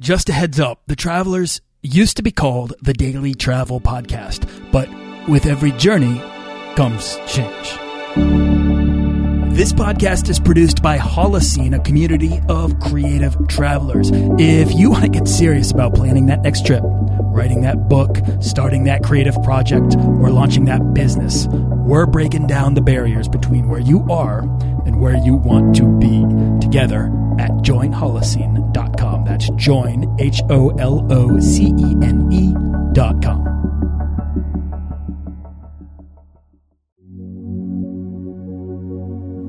Just a heads up The Travelers used to be called the Daily Travel Podcast, but with every journey comes change. This podcast is produced by Holocene, a community of creative travelers. If you want to get serious about planning that next trip, writing that book, starting that creative project, or launching that business, we're breaking down the barriers between where you are and where you want to be together at joinholocene.com. That's join, H O L O C E N E.com.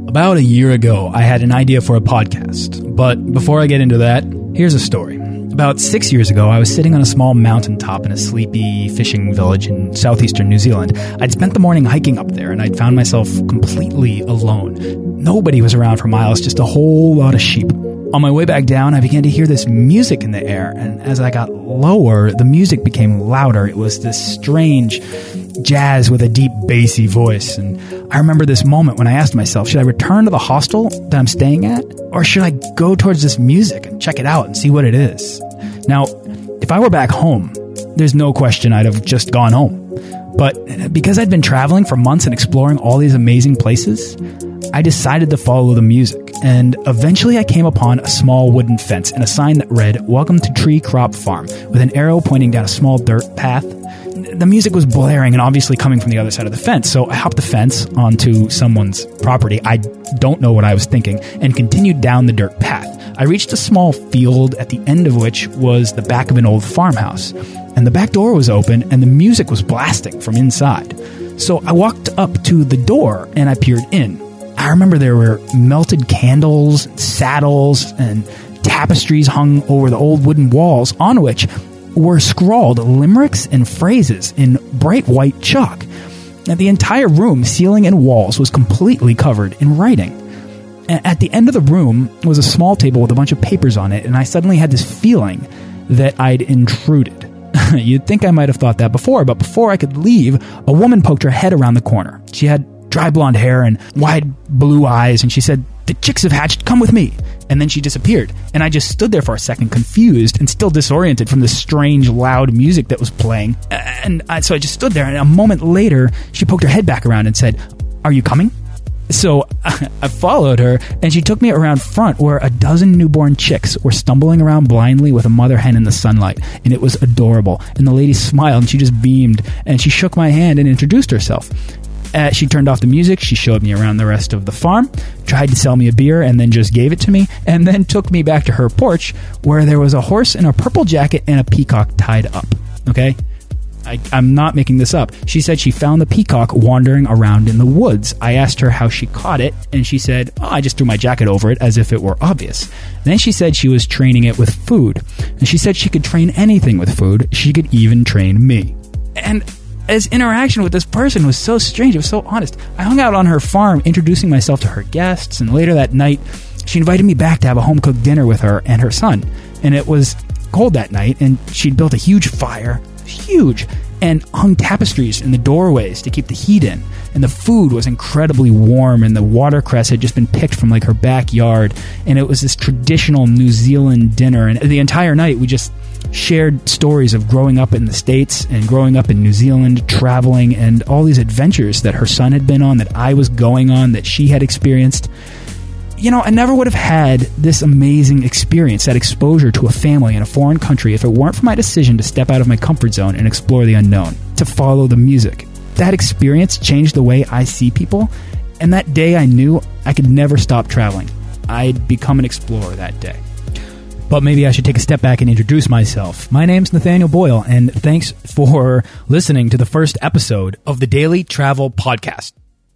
About a year ago, I had an idea for a podcast. But before I get into that, here's a story. About six years ago, I was sitting on a small mountaintop in a sleepy fishing village in southeastern New Zealand. I'd spent the morning hiking up there, and I'd found myself completely alone. Nobody was around for miles, just a whole lot of sheep. On my way back down, I began to hear this music in the air, and as I got lower, the music became louder. It was this strange jazz with a deep bassy voice. And I remember this moment when I asked myself, should I return to the hostel that I'm staying at? Or should I go towards this music and check it out and see what it is? Now, if I were back home, there's no question I'd have just gone home. But because I'd been traveling for months and exploring all these amazing places, I decided to follow the music. And eventually I came upon a small wooden fence and a sign that read, Welcome to Tree Crop Farm, with an arrow pointing down a small dirt path. The music was blaring and obviously coming from the other side of the fence, so I hopped the fence onto someone's property. I don't know what I was thinking, and continued down the dirt path. I reached a small field at the end of which was the back of an old farmhouse. And the back door was open and the music was blasting from inside. So I walked up to the door and I peered in. I remember there were melted candles, saddles, and tapestries hung over the old wooden walls on which were scrawled limericks and phrases in bright white chalk. And the entire room, ceiling and walls, was completely covered in writing. At the end of the room was a small table with a bunch of papers on it, and I suddenly had this feeling that I'd intruded. You'd think I might have thought that before, but before I could leave, a woman poked her head around the corner. She had dry blonde hair and wide blue eyes, and she said, The chicks have hatched, come with me. And then she disappeared. And I just stood there for a second, confused and still disoriented from the strange, loud music that was playing. And I, so I just stood there, and a moment later, she poked her head back around and said, Are you coming? So I followed her, and she took me around front where a dozen newborn chicks were stumbling around blindly with a mother hen in the sunlight, and it was adorable. And the lady smiled, and she just beamed, and she shook my hand and introduced herself. Uh, she turned off the music. She showed me around the rest of the farm, tried to sell me a beer, and then just gave it to me, and then took me back to her porch where there was a horse in a purple jacket and a peacock tied up. Okay? I, am not making this up. She said she found the peacock wandering around in the woods. I asked her how she caught it, and she said, oh, I just threw my jacket over it as if it were obvious. Then she said she was training it with food. And she said she could train anything with food. She could even train me. And as interaction with this person was so strange. It was so honest. I hung out on her farm, introducing myself to her guests, and later that night, she invited me back to have a home cooked dinner with her and her son. And it was cold that night, and she'd built a huge fire, huge, and hung tapestries in the doorways to keep the heat in. And the food was incredibly warm, and the watercress had just been picked from like her backyard. And it was this traditional New Zealand dinner. And the entire night, we just shared stories of growing up in the States and growing up in New Zealand, traveling, and all these adventures that her son had been on, that I was going on, that she had experienced. You know, I never would have had this amazing experience, that exposure to a family in a foreign country, if it weren't for my decision to step out of my comfort zone and explore the unknown, to follow the music. That experience changed the way I see people, and that day I knew I could never stop traveling. I'd become an explorer that day. But maybe I should take a step back and introduce myself. My name's Nathaniel Boyle, and thanks for listening to the first episode of the Daily Travel Podcast.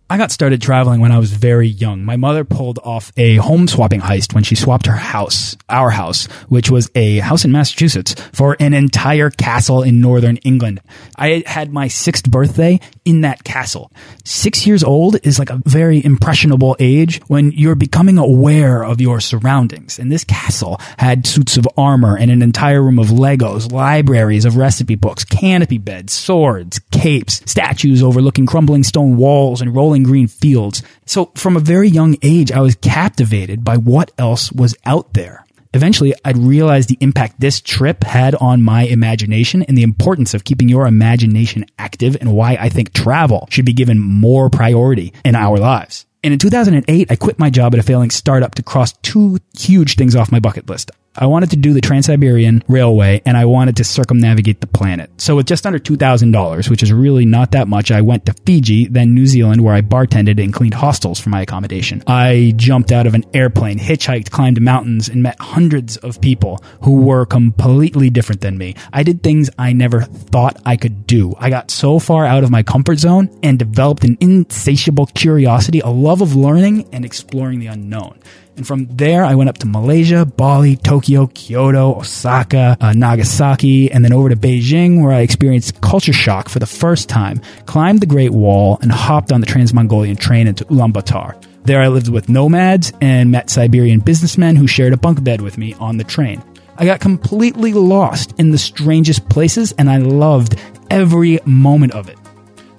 I got started traveling when I was very young. My mother pulled off a home swapping heist when she swapped her house, our house, which was a house in Massachusetts, for an entire castle in northern England. I had my sixth birthday in that castle. Six years old is like a very impressionable age when you're becoming aware of your surroundings. And this castle had suits of armor and an entire room of Legos, libraries of recipe books, canopy beds, swords, capes, statues overlooking crumbling stone walls and rolling green fields. So from a very young age, I was captivated by what else was out there. Eventually, I'd realize the impact this trip had on my imagination and the importance of keeping your imagination active and why I think travel should be given more priority in our lives. And in 2008, I quit my job at a failing startup to cross two huge things off my bucket list. I wanted to do the Trans Siberian Railway and I wanted to circumnavigate the planet. So with just under $2,000, which is really not that much, I went to Fiji, then New Zealand, where I bartended and cleaned hostels for my accommodation. I jumped out of an airplane, hitchhiked, climbed mountains, and met hundreds of people who were completely different than me. I did things I never thought I could do. I got so far out of my comfort zone and developed an insatiable curiosity, a love of learning and exploring the unknown. And from there, I went up to Malaysia, Bali, Tokyo, Kyoto, Osaka, uh, Nagasaki, and then over to Beijing, where I experienced culture shock for the first time, climbed the Great Wall, and hopped on the Trans Mongolian train into Ulaanbaatar. There, I lived with nomads and met Siberian businessmen who shared a bunk bed with me on the train. I got completely lost in the strangest places, and I loved every moment of it.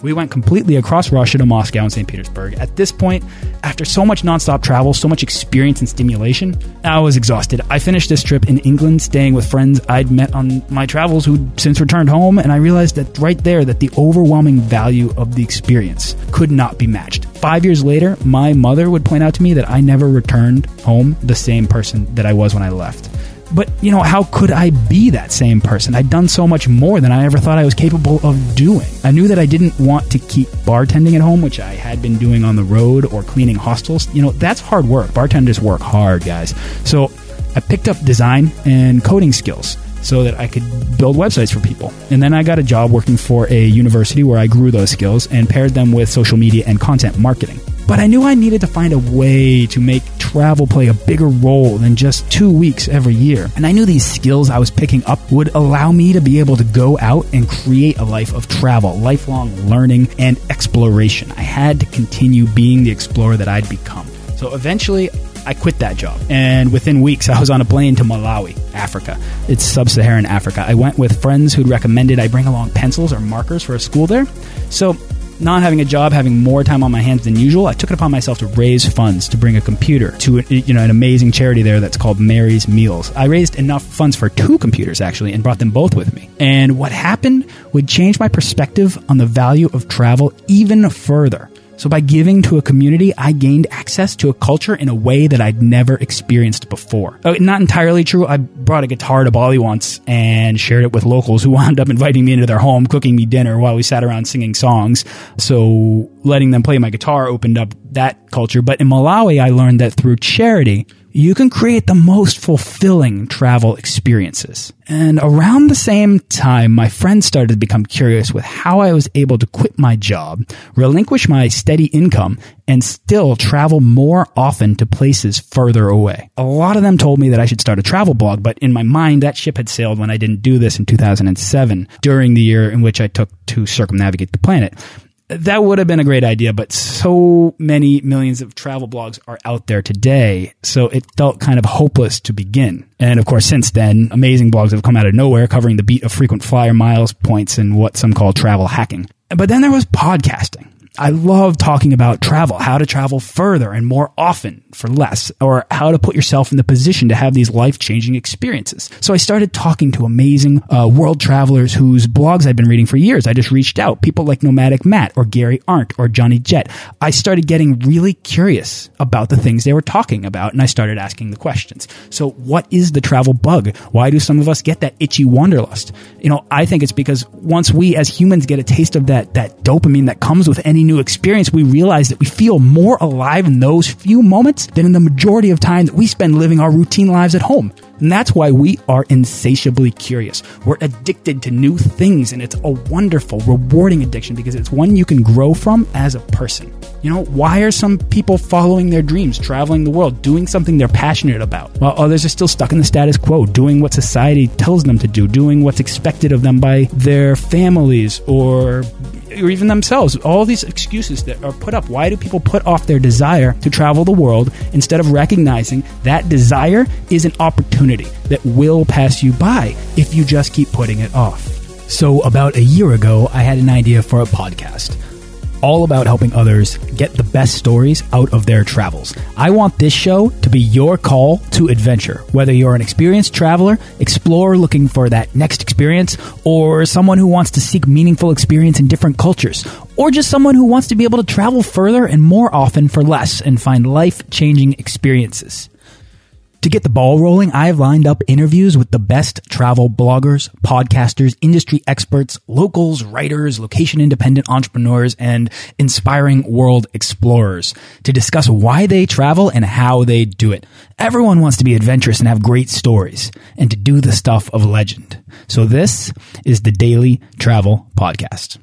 We went completely across Russia to Moscow and St. Petersburg. At this point, after so much nonstop travel, so much experience and stimulation, I was exhausted. I finished this trip in England, staying with friends I'd met on my travels who'd since returned home, and I realized that right there that the overwhelming value of the experience could not be matched. Five years later, my mother would point out to me that I never returned home the same person that I was when I left. But, you know, how could I be that same person? I'd done so much more than I ever thought I was capable of doing. I knew that I didn't want to keep bartending at home, which I had been doing on the road or cleaning hostels. You know, that's hard work. Bartenders work hard, guys. So I picked up design and coding skills so that I could build websites for people. And then I got a job working for a university where I grew those skills and paired them with social media and content marketing. But I knew I needed to find a way to make travel play a bigger role than just two weeks every year. And I knew these skills I was picking up would allow me to be able to go out and create a life of travel, lifelong learning, and exploration. I had to continue being the explorer that I'd become. So eventually, I quit that job. And within weeks, I was on a plane to Malawi, Africa. It's sub Saharan Africa. I went with friends who'd recommended I bring along pencils or markers for a school there. So not having a job, having more time on my hands than usual, I took it upon myself to raise funds to bring a computer to you know an amazing charity there that's called Mary's Meals. I raised enough funds for two computers actually and brought them both with me. And what happened would change my perspective on the value of travel even further. So by giving to a community, I gained access to a culture in a way that I'd never experienced before. Oh, not entirely true. I brought a guitar to Bali once and shared it with locals who wound up inviting me into their home, cooking me dinner while we sat around singing songs. So letting them play my guitar opened up that culture. But in Malawi, I learned that through charity, you can create the most fulfilling travel experiences. And around the same time, my friends started to become curious with how I was able to quit my job, relinquish my steady income, and still travel more often to places further away. A lot of them told me that I should start a travel blog, but in my mind, that ship had sailed when I didn't do this in 2007, during the year in which I took to circumnavigate the planet that would have been a great idea, but so many millions of travel blogs are out there today, so it felt kind of hopeless to begin. And of course, since then, amazing blogs have come out of nowhere covering the beat of frequent flyer miles points and what some call travel hacking. But then there was podcasting. I love talking about travel, how to travel further and more often for less, or how to put yourself in the position to have these life changing experiences. So I started talking to amazing uh, world travelers whose blogs I'd been reading for years. I just reached out, people like Nomadic Matt or Gary Arndt or Johnny Jet. I started getting really curious about the things they were talking about, and I started asking the questions. So, what is the travel bug? Why do some of us get that itchy wanderlust? You know, I think it's because once we as humans get a taste of that that dopamine that comes with any new experience, we realize that we feel more alive in those few moments than in the majority of time that we spend living our routine lives at home. And that's why we are insatiably curious. We're addicted to new things, and it's a wonderful, rewarding addiction because it's one you can grow from as a person. You know, why are some people following their dreams, traveling the world, doing something they're passionate about, while others are still stuck in the status quo, doing what society tells them to do, doing what's expected of them by their families or or even themselves. All these excuses that are put up. Why do people put off their desire to travel the world instead of recognizing that desire is an opportunity that will pass you by if you just keep putting it off? So, about a year ago, I had an idea for a podcast all about helping others get the best stories out of their travels. I want this show to be your call to adventure. Whether you're an experienced traveler, explorer looking for that next experience, or someone who wants to seek meaningful experience in different cultures, or just someone who wants to be able to travel further and more often for less and find life changing experiences. To get the ball rolling, I have lined up interviews with the best travel bloggers, podcasters, industry experts, locals, writers, location independent entrepreneurs, and inspiring world explorers to discuss why they travel and how they do it. Everyone wants to be adventurous and have great stories and to do the stuff of legend. So this is the Daily Travel Podcast.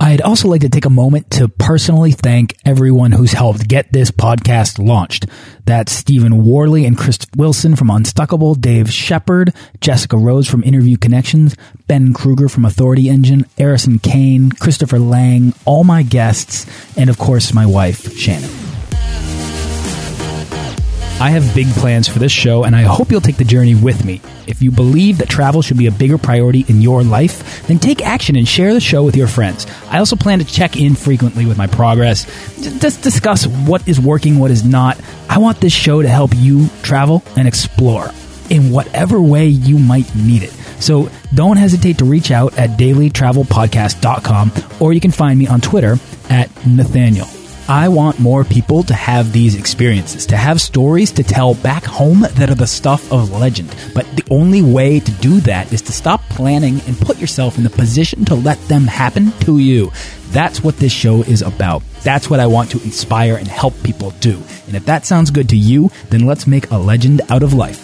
I'd also like to take a moment to personally thank everyone who's helped get this podcast launched. That's Stephen Worley and Chris Wilson from Unstuckable, Dave Shepard, Jessica Rose from Interview Connections, Ben Kruger from Authority Engine, Arison Kane, Christopher Lang, all my guests, and of course my wife, Shannon. I have big plans for this show, and I hope you'll take the journey with me. If you believe that travel should be a bigger priority in your life, then take action and share the show with your friends. I also plan to check in frequently with my progress, just discuss what is working, what is not. I want this show to help you travel and explore in whatever way you might need it. So don't hesitate to reach out at dailytravelpodcast.com or you can find me on Twitter at Nathaniel. I want more people to have these experiences, to have stories to tell back home that are the stuff of legend. But the only way to do that is to stop planning and put yourself in the position to let them happen to you. That's what this show is about. That's what I want to inspire and help people do. And if that sounds good to you, then let's make a legend out of life.